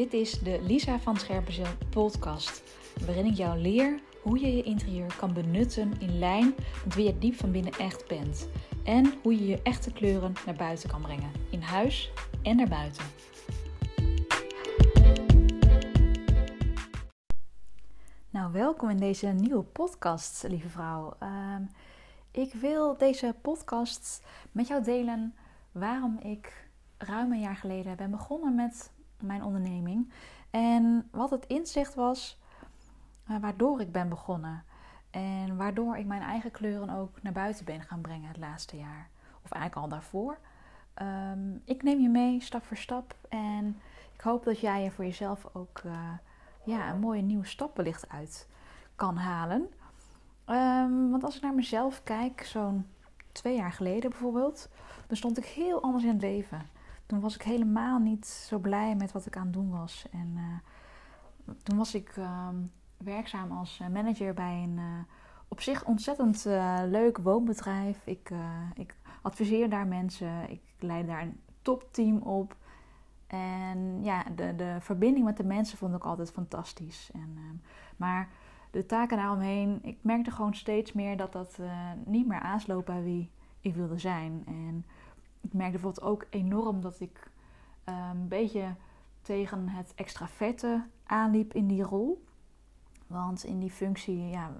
Dit is de Lisa van Scherpenzeel podcast, waarin ik jou leer hoe je je interieur kan benutten in lijn met wie je diep van binnen echt bent. En hoe je je echte kleuren naar buiten kan brengen, in huis en naar buiten. Nou, welkom in deze nieuwe podcast, lieve vrouw. Ehm, ik wil deze podcast met jou delen waarom ik ruim een jaar geleden ben begonnen met mijn onderneming. En wat het inzicht was uh, waardoor ik ben begonnen. En waardoor ik mijn eigen kleuren ook naar buiten ben gaan brengen het laatste jaar. Of eigenlijk al daarvoor. Um, ik neem je mee stap voor stap. En ik hoop dat jij er voor jezelf ook uh, ja, een mooie nieuwe stap wellicht uit kan halen. Um, want als ik naar mezelf kijk, zo'n twee jaar geleden bijvoorbeeld, dan stond ik heel anders in het leven. Toen was ik helemaal niet zo blij met wat ik aan het doen was. En uh, toen was ik uh, werkzaam als manager bij een uh, op zich ontzettend leuk woonbedrijf. Ik, ik adviseer daar mensen, ik leid daar een topteam op. En ja, de, de verbinding met de mensen vond ik altijd fantastisch. En, maar de taken daaromheen, ik merkte gewoon steeds meer dat dat niet meer aansloot bij wie ik wilde zijn. En ik merkte bijvoorbeeld ook enorm dat ik uh, een beetje tegen het extraverte aanliep in die rol. Want in die functie ja,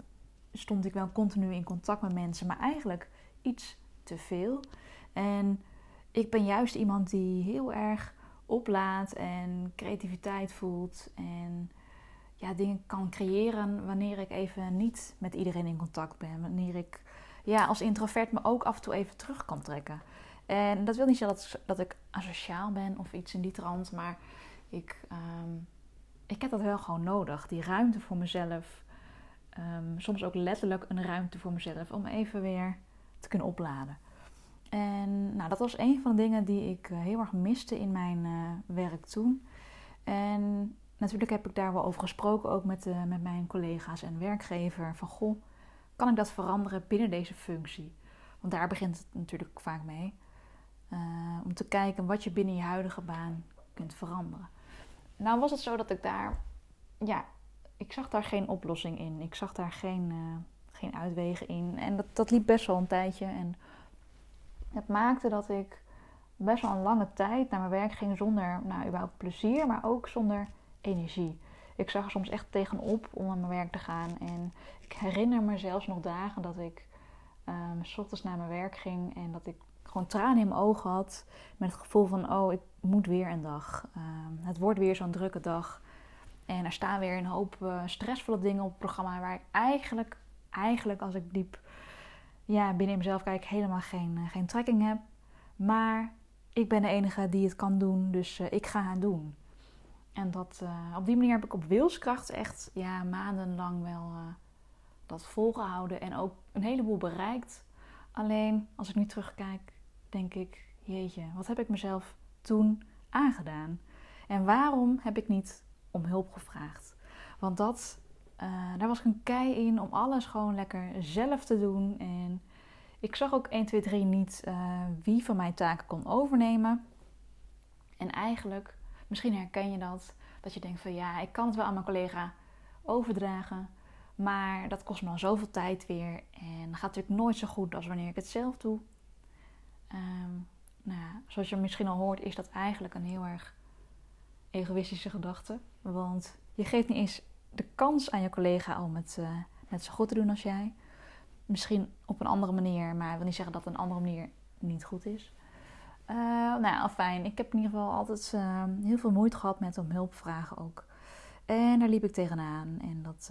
stond ik wel continu in contact met mensen, maar eigenlijk iets te veel. En ik ben juist iemand die heel erg oplaat en creativiteit voelt en ja, dingen kan creëren wanneer ik even niet met iedereen in contact ben. Wanneer ik ja, als introvert me ook af en toe even terug kan trekken. En dat wil niet zeggen dat, dat ik asociaal ben of iets in die trant, maar ik, um, ik heb dat wel gewoon nodig. Die ruimte voor mezelf. Um, soms ook letterlijk een ruimte voor mezelf om even weer te kunnen opladen. En nou, dat was een van de dingen die ik eh, heel erg miste in mijn uh, werk toen. En natuurlijk heb ik daar wel over gesproken, ook met, uh, met mijn collega's en werkgever. Van goh, kan ik dat veranderen binnen deze functie? Want daar begint het natuurlijk vaak mee. Uh, om te kijken wat je binnen je huidige baan kunt veranderen. Nou was het zo dat ik daar, ja, ik zag daar geen oplossing in. Ik zag daar geen, uh, geen uitwegen in. En dat, dat liep best wel een tijdje. En het maakte dat ik best wel een lange tijd naar mijn werk ging zonder, nou, überhaupt plezier, maar ook zonder energie. Ik zag er soms echt tegenop om naar mijn werk te gaan. En ik herinner me zelfs nog dagen dat ik um, s ochtends naar mijn werk ging en dat ik gewoon tranen in mijn ogen had. Met het gevoel van, oh, ik moet weer een dag. Uh, het wordt weer zo'n drukke dag. En er staan weer een hoop uh, stressvolle dingen op het programma... waar ik eigenlijk, eigenlijk als ik diep ja, binnen mezelf kijk... helemaal geen, uh, geen trekking heb. Maar ik ben de enige die het kan doen, dus uh, ik ga het doen. En dat, op die manier heb ik op wilskracht echt ja, maandenlang wel dat volgehouden... en ook een heleboel bereikt... Alleen als ik nu terugkijk, denk ik, jeetje, wat heb ik mezelf toen aangedaan? En waarom heb ik niet om hulp gevraagd? Want dat, uh, daar was ik een kei in om alles gewoon lekker zelf te doen. En ik zag ook 1, 2, 3 niet uh, wie van mijn taken kon overnemen. En eigenlijk, misschien herken je dat, dat je denkt van ja, ik kan het wel aan mijn collega overdragen. Maar dat kost me al zoveel tijd weer. En gaat natuurlijk nooit zo goed als wanneer ik het zelf doe. Um, nou ja, zoals je misschien al hoort, is dat eigenlijk een heel erg egoïstische gedachte. Want je geeft niet eens de kans aan je collega om het net zo goed te doen als jij. Misschien op een andere manier, maar ik wil niet zeggen dat een andere manier niet goed is. Uh, nou ja, fijn. Ik heb in ieder geval altijd uh, heel veel moeite gehad met om hulp vragen ook. En daar liep ik tegenaan. En dat,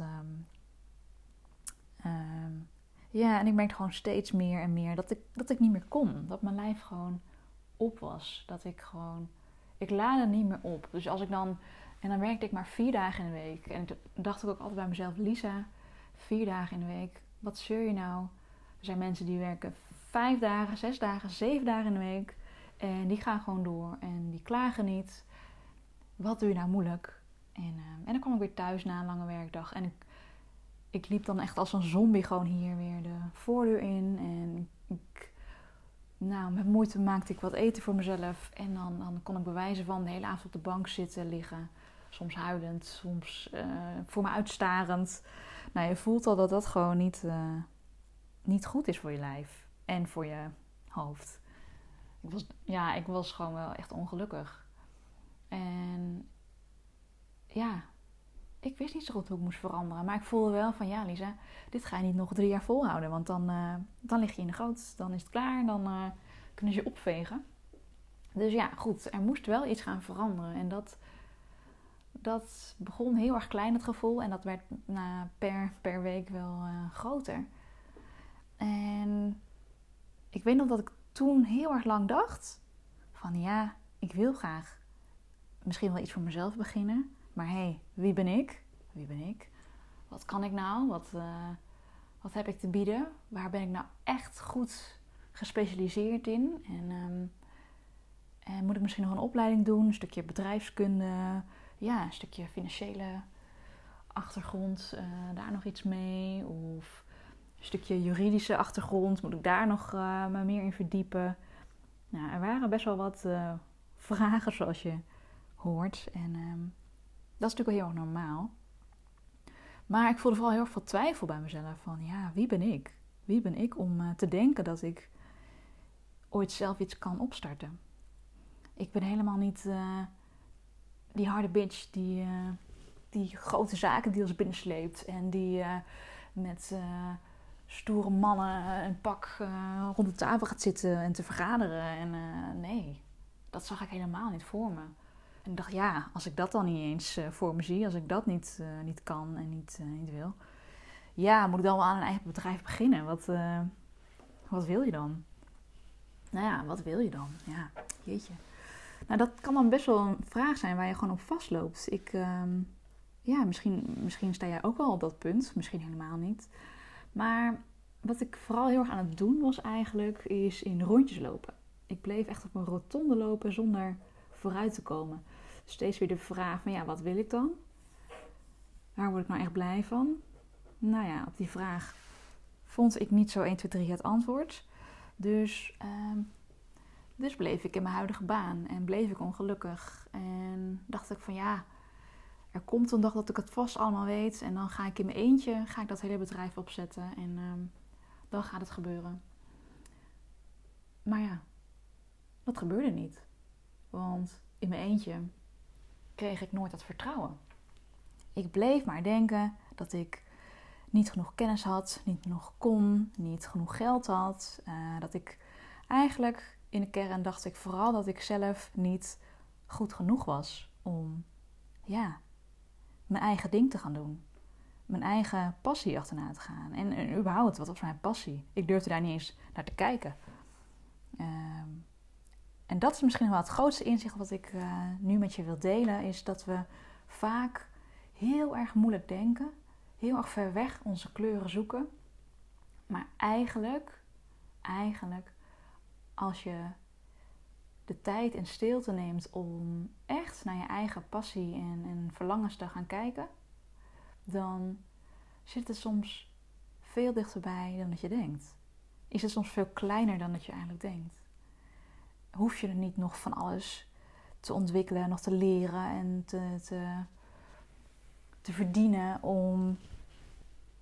um, ja, en ik merkte gewoon steeds meer en meer dat ik, dat ik niet meer kon. Dat mijn lijf gewoon op was. Dat ik gewoon, ik laadde niet meer op. Dus als ik dan, en dan werkte ik maar vier dagen in de week. En dacht ik ook altijd bij mezelf, Lisa, vier dagen in de week, wat zeur je nou? Er zijn mensen die werken vijf dagen, zes dagen, zeven dagen in de week. En die gaan gewoon door en die klagen niet. Wat doe je nou moeilijk? En, uh, en dan kwam ik weer thuis na een lange werkdag. En ik ik liep dan echt als een zombie gewoon hier weer de voordeur in. En ik, nou, met moeite maakte ik wat eten voor mezelf. En dan, dan kon ik bewijzen van de hele avond op de bank zitten, liggen. Soms huilend, soms uh, voor me uitstarend. Nou, je voelt al dat dat gewoon niet, uh, niet goed is voor je lijf en voor je hoofd. Ik was, ja, ik was gewoon wel echt ongelukkig. En ja, ik wist niet zo goed hoe ik moest veranderen. Maar ik voelde wel van ja, Lisa, dit ga je niet nog drie jaar volhouden. Want dan, uh, dan lig je in de goot, dan is het klaar, dan uh, kunnen ze je opvegen. Dus ja, goed, er moest wel iets gaan veranderen. En dat, dat begon heel erg klein, het gevoel. En dat werd na, per, per week wel uh, groter. En ik weet nog dat ik toen heel erg lang dacht: van ja, ik wil graag misschien wel iets voor mezelf beginnen. Maar hé, hey, wie ben ik? Wie ben ik? Wat kan ik nou? Wat, uh, wat heb ik te bieden? Waar ben ik nou echt goed gespecialiseerd in? En, um, en moet ik misschien nog een opleiding doen? Een stukje bedrijfskunde? Ja, een stukje financiële achtergrond, uh, daar nog iets mee? Of een stukje juridische achtergrond, moet ik daar nog me meer in verdiepen? Nou, er waren best wel wat vragen, zoals je hoort. En um, dat is natuurlijk wel heel erg normaal. Maar ik voelde vooral heel veel twijfel bij mezelf. Van ja, wie ben ik? Wie ben ik om uh, te denken dat ik ooit zelf iets kan opstarten? Ik ben helemaal niet uh, die harde bitch die, uh, die grote zakendeals binnensleept. En die met stoere mannen een pak rond de tafel gaat zitten en te vergaderen. En nee, dat zag ik helemaal niet voor me. En ik dacht, ja, als ik dat dan niet eens uh, voor me zie, als ik dat niet, uh, niet kan en niet, uh, niet wil, ja, moet ik dan wel aan een eigen bedrijf beginnen? Wat, wat wil je dan? Nou ja, wat wil je dan? Ja, jeetje. Nou, dat kan dan best wel een vraag zijn waar je gewoon op vastloopt. Ik, ehm, ja, misschien, misschien sta jij ook wel op dat punt, misschien helemaal niet. Maar wat ik vooral heel erg aan het doen was eigenlijk, is in rondjes lopen. Ik bleef echt op een rotonde lopen zonder vooruit te komen. Steeds weer de vraag van ja, wat wil ik dan? Waar word ik nou echt blij van? Nou ja, op die vraag vond ik niet zo 1, 2, 3 het antwoord. Dus, uh, dus bleef ik in mijn huidige baan en bleef ik ongelukkig. En dacht ik van ja, er komt een dag dat ik het vast allemaal weet. En dan ga ik in mijn eentje ga ik dat hele bedrijf opzetten. En uh, dan gaat het gebeuren. Maar ja, dat gebeurde niet. Want in mijn eentje kreeg ik nooit dat vertrouwen. Ik bleef maar denken dat ik niet genoeg kennis had, niet genoeg kon, niet genoeg geld had. Uh, dat ik eigenlijk in de kern dacht ik vooral dat ik zelf niet goed genoeg was om ja, mijn eigen ding te gaan doen. Mijn eigen passie achterna te gaan. En, überhaupt, wat was mijn passie? Ik durfde daar niet eens naar te kijken. Uh, en dat is misschien wel het grootste inzicht wat ik uh, nu met je wil delen, is dat we vaak heel erg moeilijk denken, heel erg ver weg onze kleuren zoeken. Maar eigenlijk, eigenlijk, als je de tijd en stilte neemt om echt naar je eigen passie en, en verlangens te gaan kijken, dan zit het soms veel dichterbij dan dat je denkt. Is het soms veel kleiner dan dat je eigenlijk denkt hoef je er niet nog van alles te ontwikkelen, nog te leren en te, te, verdienen om,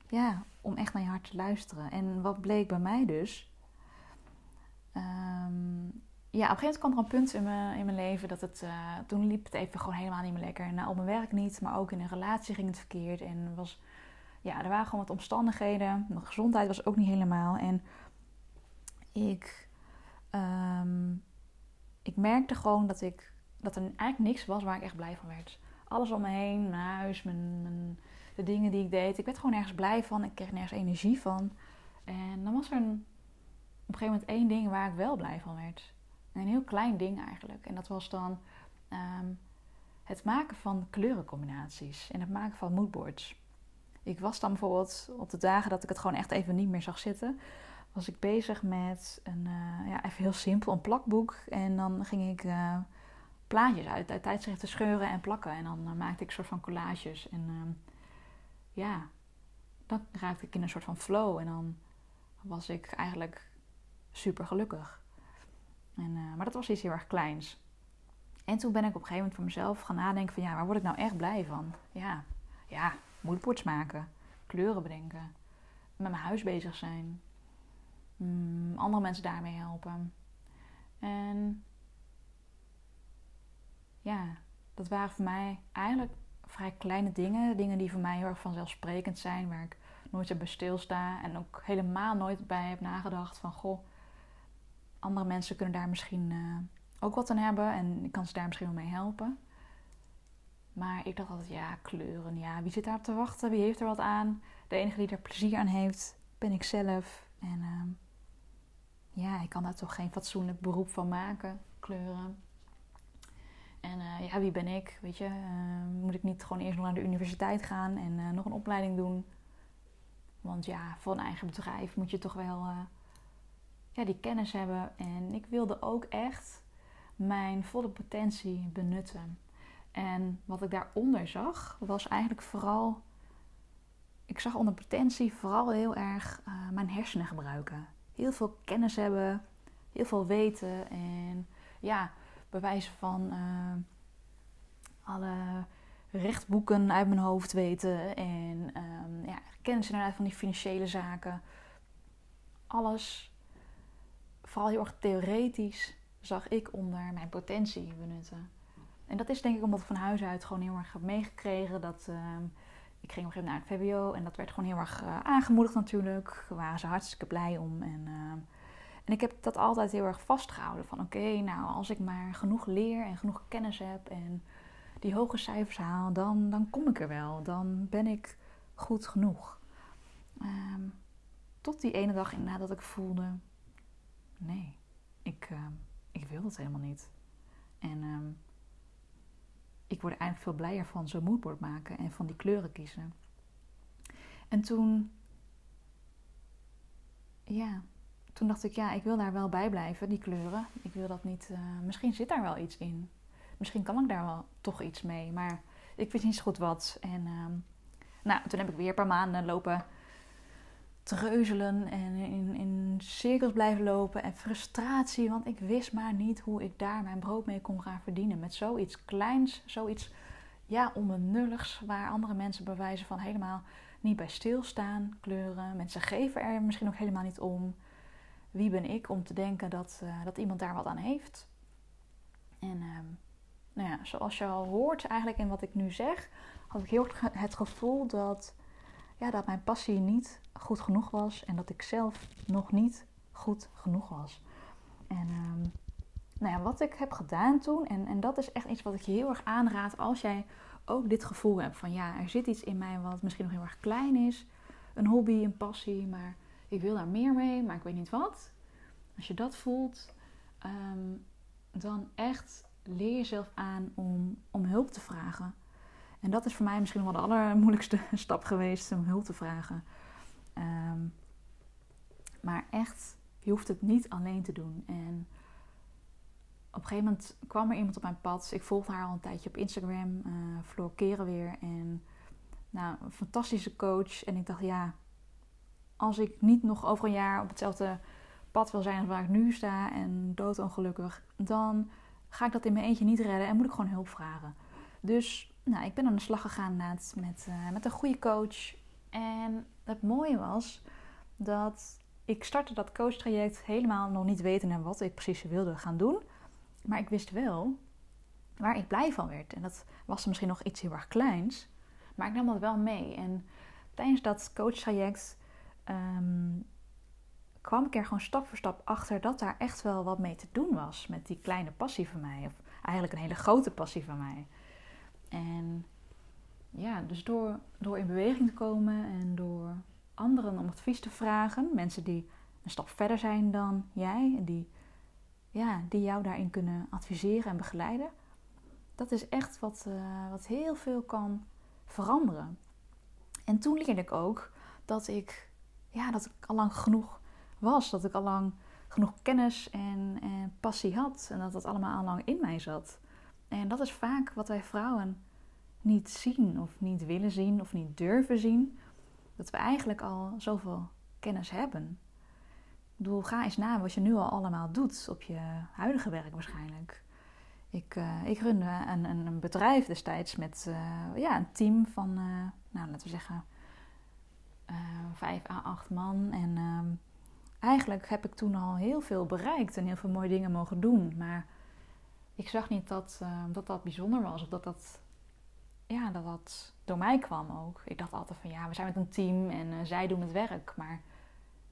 ja, om echt naar je hart te luisteren. En wat bleek bij mij dus. Um, ja, op een gegeven moment kwam er een punt in mijn, in mijn leven dat het. Uh, toen liep het even gewoon helemaal niet meer lekker. Nou, op mijn werk niet, maar ook in een relatie ging het verkeerd. En was, ja, er waren gewoon wat omstandigheden. Mijn gezondheid was ook niet helemaal. En ik um, ik merkte gewoon dat, ik, dat er eigenlijk niks was waar ik echt blij van werd. Alles om me heen, mijn huis, mijn, de dingen die ik deed. Ik werd gewoon ergens blij van. Ik kreeg nergens energie van. En dan was er een, op een gegeven moment één ding waar ik wel blij van werd. een heel klein ding eigenlijk. En dat was dan um, het maken van kleurencombinaties. En het maken van moodboards. Ik was dan bijvoorbeeld op de dagen dat ik het gewoon echt even niet meer zag zitten was ik bezig met een, uh, ja, even heel simpel, een plakboek. En dan ging ik uh, plaatjes uit, uit tijdschriften scheuren en plakken. En dan uh, maakte ik soort van collages. En ehm, ja, dan raakte ik in een soort van flow. En dan was ik eigenlijk super gelukkig. En, maar dat was iets heel erg kleins. En toen ben ik op een gegeven moment voor mezelf gaan nadenken van ja, waar word ik nou echt blij van? Ja, ja, moodboards maken, kleuren bedenken, met mijn huis bezig zijn, mm, andere mensen daarmee helpen. En ja, dat waren voor mij eigenlijk vrij kleine dingen. Dingen die voor mij heel erg vanzelfsprekend zijn, waar ik nooit bij stilsta en ook helemaal nooit bij heb nagedacht van goh, andere mensen kunnen daar misschien uh, ook wat aan hebben en ik kan ze daar misschien wel mee helpen. Maar ik dacht altijd, ja, kleuren, ja, wie zit daar op te wachten? Wie heeft er wat aan? De enige die er plezier aan heeft, ben ik zelf. En uh, ja, ik kan daar toch geen fatsoenlijk beroep van maken, kleuren. En uh, ja, wie ben ik? Weet je, uh, moet ik niet gewoon eerst nog naar de universiteit gaan en uh, nog een opleiding doen? Want ja, voor een eigen bedrijf moet je toch wel ja, die kennis hebben. En ik wilde ook echt mijn volle potentie benutten. En wat ik daaronder zag, was eigenlijk vooral. Ik zag onder potentie vooral heel erg mijn hersenen gebruiken. Heel veel kennis hebben, heel veel weten. En ja, bewijzen van uh, alle rechtboeken uit mijn hoofd weten. En um, ja, kennis inderdaad van die financiële zaken. Alles, vooral heel erg theoretisch, zag ik onder mijn potentie benutten. En dat is denk ik omdat ik van huis uit gewoon heel erg heb meegekregen. Dat, uh, ik ging op een gegeven moment naar het VWO en dat werd gewoon heel erg uh, aangemoedigd natuurlijk. Daar waren ze hartstikke blij om. En uh, en ik heb dat altijd heel erg vastgehouden. Van oké, nou als ik maar genoeg leer en genoeg kennis heb en die hoge cijfers haal, dan, dan kom ik er wel. Dan ben ik goed genoeg. Um, tot die ene dag inderdaad dat ik voelde, nee, ik, uh, ik wil dat helemaal niet. En um, ik word er eigenlijk veel blijer van zo'n moodboard maken en van die kleuren kiezen. En toen, ja, toen dacht ik, ja, ik wil daar wel bij blijven, die kleuren. Ik wil dat niet. Uh, misschien zit daar wel iets in. Misschien kan ik daar wel toch iets mee. Maar ik wist niet zo goed wat. En uh, nou, toen heb ik weer een paar maanden lopen treuzelen en in, in cirkels blijven lopen. En frustratie, want ik wist maar niet hoe ik daar mijn brood mee kon gaan verdienen. Met zoiets kleins, zoiets ja, onbenulligs, waar andere mensen bewijzen van helemaal niet bij stilstaan, kleuren. Mensen geven er misschien ook helemaal niet om wie ben ik om te denken dat, uh, dat iemand daar wat aan heeft. En uh, nou ja, zoals je al hoort eigenlijk in wat ik nu zeg, had ik heel het gevoel dat, ja, dat mijn passie niet goed genoeg was en dat ik zelf nog niet goed genoeg was. En uh, nou ja, wat ik heb gedaan toen, en, en dat is echt iets wat ik je heel erg aanraad als jij ook dit gevoel hebt van ja, er zit iets in mij wat misschien nog heel erg klein is, een hobby, een passie, maar ik wil daar meer mee, maar ik weet niet wat. Als je dat voelt, ehm, dan echt leer jezelf aan om, om hulp te vragen. En dat is voor mij misschien wel de allermoeilijkste stap geweest om hulp te vragen. Ehm, maar echt, je hoeft het niet alleen te doen. En op een gegeven moment kwam er iemand op mijn pad. Ik volgde haar al een tijdje op Instagram, uh, Floor weer. En nou, een fantastische coach. En ik dacht, ja, als ik niet nog over een jaar op hetzelfde pad wil zijn als waar ik nu sta en doodongelukkig, dan ga ik dat in mijn eentje niet redden en moet ik gewoon hulp vragen. Dus nou, ik ben aan de slag gegaan met, met, uh, met een goede coach. En het mooie was dat ik startte dat coachtraject helemaal nog niet weten wat ik precies wilde gaan doen. Maar ik wist wel waar ik blij van werd. En dat was misschien nog iets heel erg kleins. Maar ik nam dat wel mee. En tijdens dat coachtraject um, kwam ik er gewoon stap voor stap achter dat daar echt wel wat mee te doen was met die kleine passie van mij. Of eigenlijk een hele grote passie van mij. En ja, dus door, door in beweging te komen en door anderen om advies te vragen, mensen die een stap verder zijn dan jij en die, ja, die jou daarin kunnen adviseren en begeleiden, dat is echt wat, uh, wat heel veel kan veranderen. En toen leerde ik ook dat ik ja, dat ik al lang genoeg was. Dat ik al lang genoeg kennis en, en passie had. En dat dat allemaal al lang in mij zat. En dat is vaak wat wij vrouwen niet zien of niet willen zien of niet durven zien. Dat we eigenlijk al zoveel kennis hebben. Ik bedoel, ga eens na wat je nu al allemaal doet op je huidige werk waarschijnlijk. ik, uh, ik runde een, een, bedrijf destijds met ja, een team van, nou, laten we zeggen, vijf à acht man. En ehm, eigenlijk heb ik toen al heel veel bereikt en heel veel mooie dingen mogen doen. Maar ik zag niet dat ehm, dat, dat bijzonder was of dat dat, ja, dat dat door mij kwam ook. Ik dacht altijd van ja, we zijn met een team en uh, zij doen het werk. Maar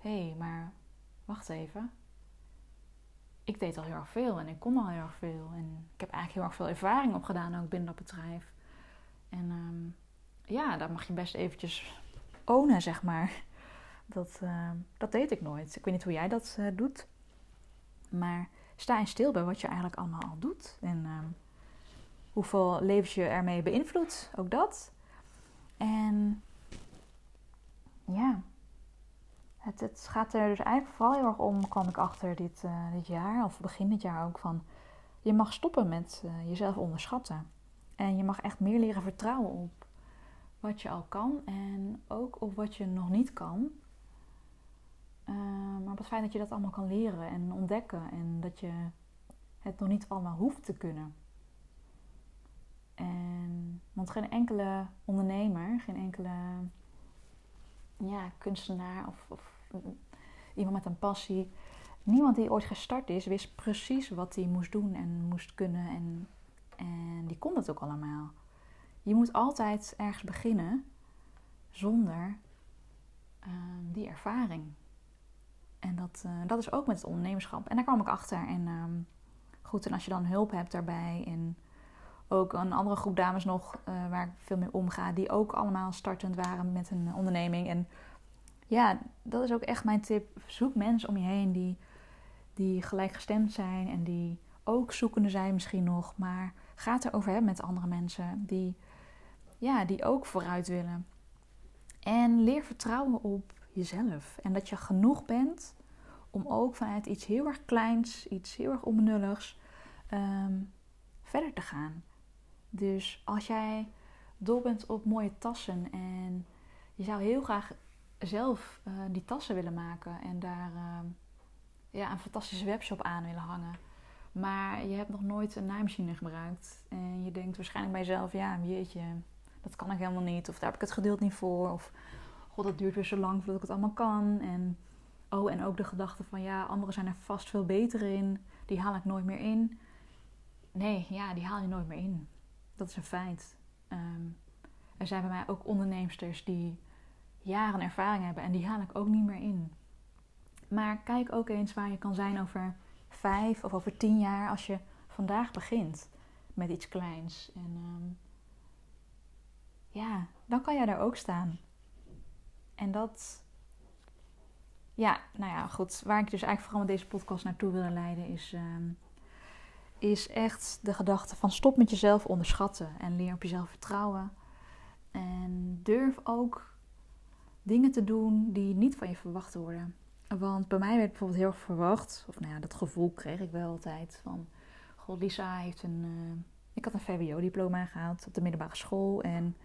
hé, hey, maar wacht even. Ik deed al heel erg veel en ik kon al heel erg veel. En ik heb eigenlijk heel erg veel ervaring opgedaan ook binnen dat bedrijf. En um, ja, daar mag je best eventjes ownen, zeg maar. Dat, uh, dat deed ik nooit. Ik weet niet hoe jij dat uh, doet. Maar sta en stil bij wat je eigenlijk allemaal al doet. En uh, hoeveel levens je ermee beïnvloedt. Ook dat. En ja, het, het, gaat er dus eigenlijk vooral heel erg om, kwam ik achter dit, uh, dit jaar, of begin dit jaar ook, van je mag stoppen met uh, jezelf onderschatten. En je mag echt meer leren vertrouwen op wat je al kan en ook op wat je nog niet kan. Uh, maar het feit dat je dat allemaal kan leren en ontdekken en dat je het nog niet allemaal hoeft te kunnen. En, want geen enkele ondernemer, geen enkele ja, kunstenaar of, of iemand met een passie, niemand die ooit gestart is, wist precies wat hij moest doen en moest kunnen. En, en die kon dat ook allemaal. Je moet altijd ergens beginnen zonder uh, die ervaring. En dat, uh, dat is ook met het ondernemerschap. En daar kwam ik achter. En um, goed, en als je dan hulp hebt daarbij en ook een andere groep dames nog uh, waar ik veel mee omga, die ook allemaal startend waren met een onderneming. En ja, dat is ook echt mijn tip. Zoek mensen om je heen die, die gelijkgestemd zijn en die ook zoekende zijn misschien nog. Maar ga het erover hebben met andere mensen die, ja, die ook vooruit willen. En leer vertrouwen op jezelf. En dat je genoeg bent om ook vanuit iets heel erg kleins, iets heel erg onbenulligs, um, verder te gaan. Dus als jij dol bent op mooie tassen en je zou heel graag zelf uh, die tassen willen maken en daar uh, ja, een fantastische webshop aan willen hangen. Maar je hebt nog nooit een naaimachine gebruikt. En je denkt waarschijnlijk bij jezelf, ja, jeetje, dat kan ik helemaal niet. Of daar heb ik het geduld niet voor. Of god, dat duurt weer zo lang voordat ik het allemaal kan. En, oh, en ook de gedachte van, ja, anderen zijn er vast veel beter in. Die haal ik nooit meer in. Nee, ja, die haal je nooit meer in. Dat is een feit. Um, er zijn bij mij ook onderneemsters die jaren ervaring hebben en die haal ik ook niet meer in. Maar kijk ook eens waar je kan zijn over vijf of over tien jaar als je vandaag begint met iets kleins. En um, ja, dan kan jij daar ook staan. En dat, ja, nou ja, goed. Waar ik dus eigenlijk vooral met deze podcast naartoe wil leiden is, um, is echt de gedachte van stop met jezelf onderschatten en leer op jezelf vertrouwen. En durf ook dingen te doen die niet van je verwacht worden. Want bij mij werd bijvoorbeeld heel erg verwacht, of nou ja, dat gevoel kreeg ik wel altijd van, god, Lisa heeft een, uh, ik had een VWO-diploma gehaald op de middelbare school en,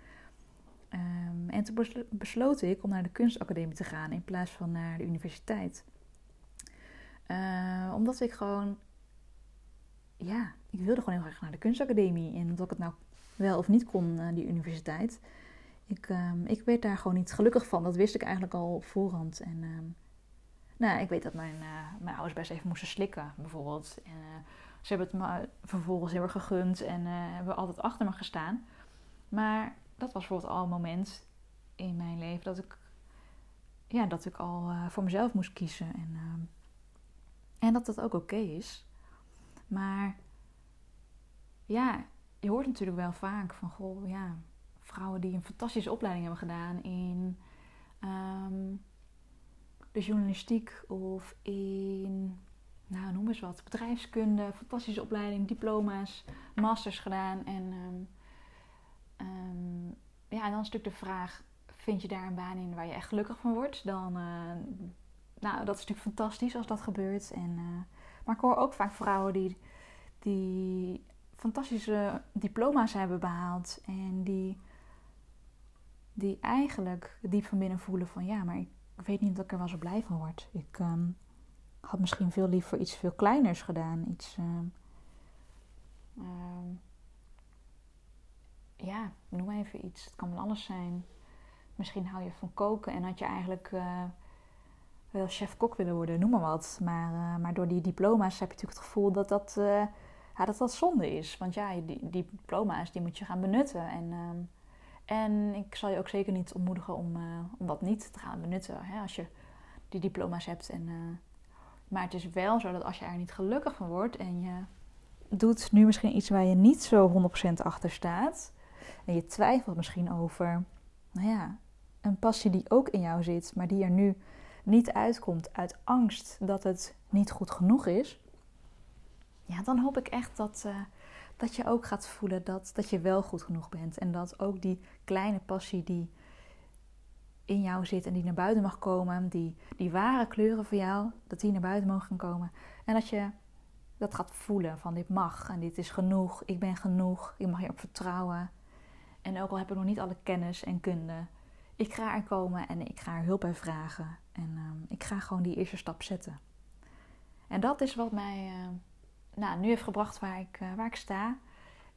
um, en toen besloot ik om naar de kunstacademie te gaan in plaats van naar de universiteit. Uh, omdat ik gewoon, ja, ik wilde gewoon heel graag naar de kunstacademie en omdat ik het nou wel of niet kon, uh, die universiteit. Ik, um, ik werd daar gewoon niet gelukkig van. Dat wist ik eigenlijk al voorhand. En um, nou, ik weet dat mijn, uh, mijn ouders best even moesten slikken, bijvoorbeeld. En, uh, ze hebben het me vervolgens heel erg gegund en hebben altijd achter me gestaan. Maar dat was bijvoorbeeld al een moment in mijn leven dat ik, ja, dat ik al voor mezelf moest kiezen. En, ehm, en dat dat ook oké is. Maar ja, je hoort natuurlijk wel vaak van, goh, ja, vrouwen die een fantastische opleiding hebben gedaan in um, de journalistiek of in, nou noem eens wat, bedrijfskunde, fantastische opleiding, diploma's, masters gedaan. En um, um, ja, en dan is natuurlijk de vraag, vind je daar een baan in waar je echt gelukkig van wordt? Dan, uh, nou, dat is natuurlijk fantastisch als dat gebeurt. En, uh, maar ik hoor ook vaak vrouwen die, die fantastische diploma's hebben behaald en die die eigenlijk diep van binnen voelen van ja, maar ik weet niet dat ik er wel zo blij van word. Ik um, had misschien veel liever iets veel kleiners gedaan. Iets, uh, ja, noem even iets. Het kan wel alles zijn. Misschien hou je van koken en had je eigenlijk uh, wel chef-kok willen worden, noem maar wat. Maar, uh, maar door die diploma's heb je natuurlijk het gevoel dat dat, ja, dat, dat zonde is. Want ja, die, die diploma's die moet je gaan benutten. En, ehm, en ik zal je ook zeker niet ontmoedigen om, om dat niet te gaan benutten. Hè, als je die diploma's hebt. En, maar het is wel zo dat als je er niet gelukkig van wordt en je doet nu misschien iets waar je niet zo 100% achter staat. En je twijfelt misschien over, nou ja, een passie die ook in jou zit, maar die er nu niet uitkomt uit angst dat het niet goed genoeg is. Ja, dan hoop ik echt dat, uh, dat je ook gaat voelen dat, dat je wel goed genoeg bent. En dat ook die kleine passie die in jou zit en die naar buiten mag komen, die, die ware kleuren voor jou, dat die naar buiten mogen komen. En dat je dat gaat voelen van dit mag en dit is genoeg, ik ben genoeg, ik mag hierop vertrouwen. En ook al heb ik nog niet alle kennis en kunde, ik ga er komen en ik ga er hulp bij vragen. En ehm, ik ga gewoon die eerste stap zetten. En dat is wat mij uh, nou, nu heeft gebracht waar ik, uh, waar ik sta.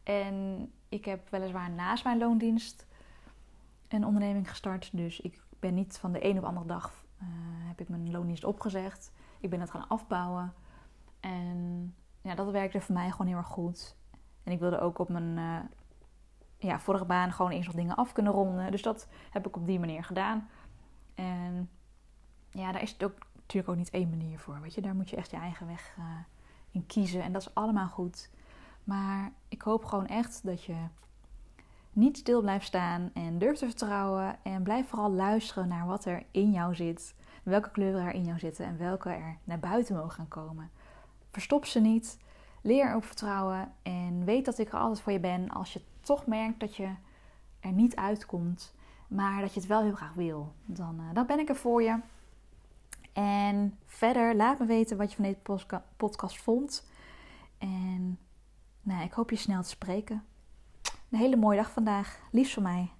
En ik heb weliswaar naast mijn loondienst een onderneming gestart. Dus ik ben niet van de een op andere dag uh, heb ik mijn loondienst opgezegd. Ik ben het gaan afbouwen. En ja, dat werkte voor mij gewoon heel erg goed. En ik wilde ook op mijn uh, ja, vorige baan gewoon eerst nog dingen af kunnen ronden. Dus dat heb ik op die manier gedaan. En ja, daar is het ook natuurlijk ook niet één manier voor. Weet je, daar moet je echt je eigen weg uh, in kiezen. En dat is allemaal goed. Maar ik hoop gewoon echt dat je niet stil blijft staan en durft te vertrouwen. En blijf vooral luisteren naar wat er in jou zit. Welke kleuren er in jou zitten en welke er naar buiten mogen gaan komen. Verstop ze niet. Leer ook vertrouwen. En weet dat ik er altijd voor je ben als je toch merkt dat je er niet uitkomt. Maar dat je het wel heel graag wil. Dan, uh, dan ben ik er voor je. En verder, laat me weten wat je van deze podcast vond. En nou, ik hoop je snel te spreken. Een hele mooie dag vandaag. Liefst voor mij.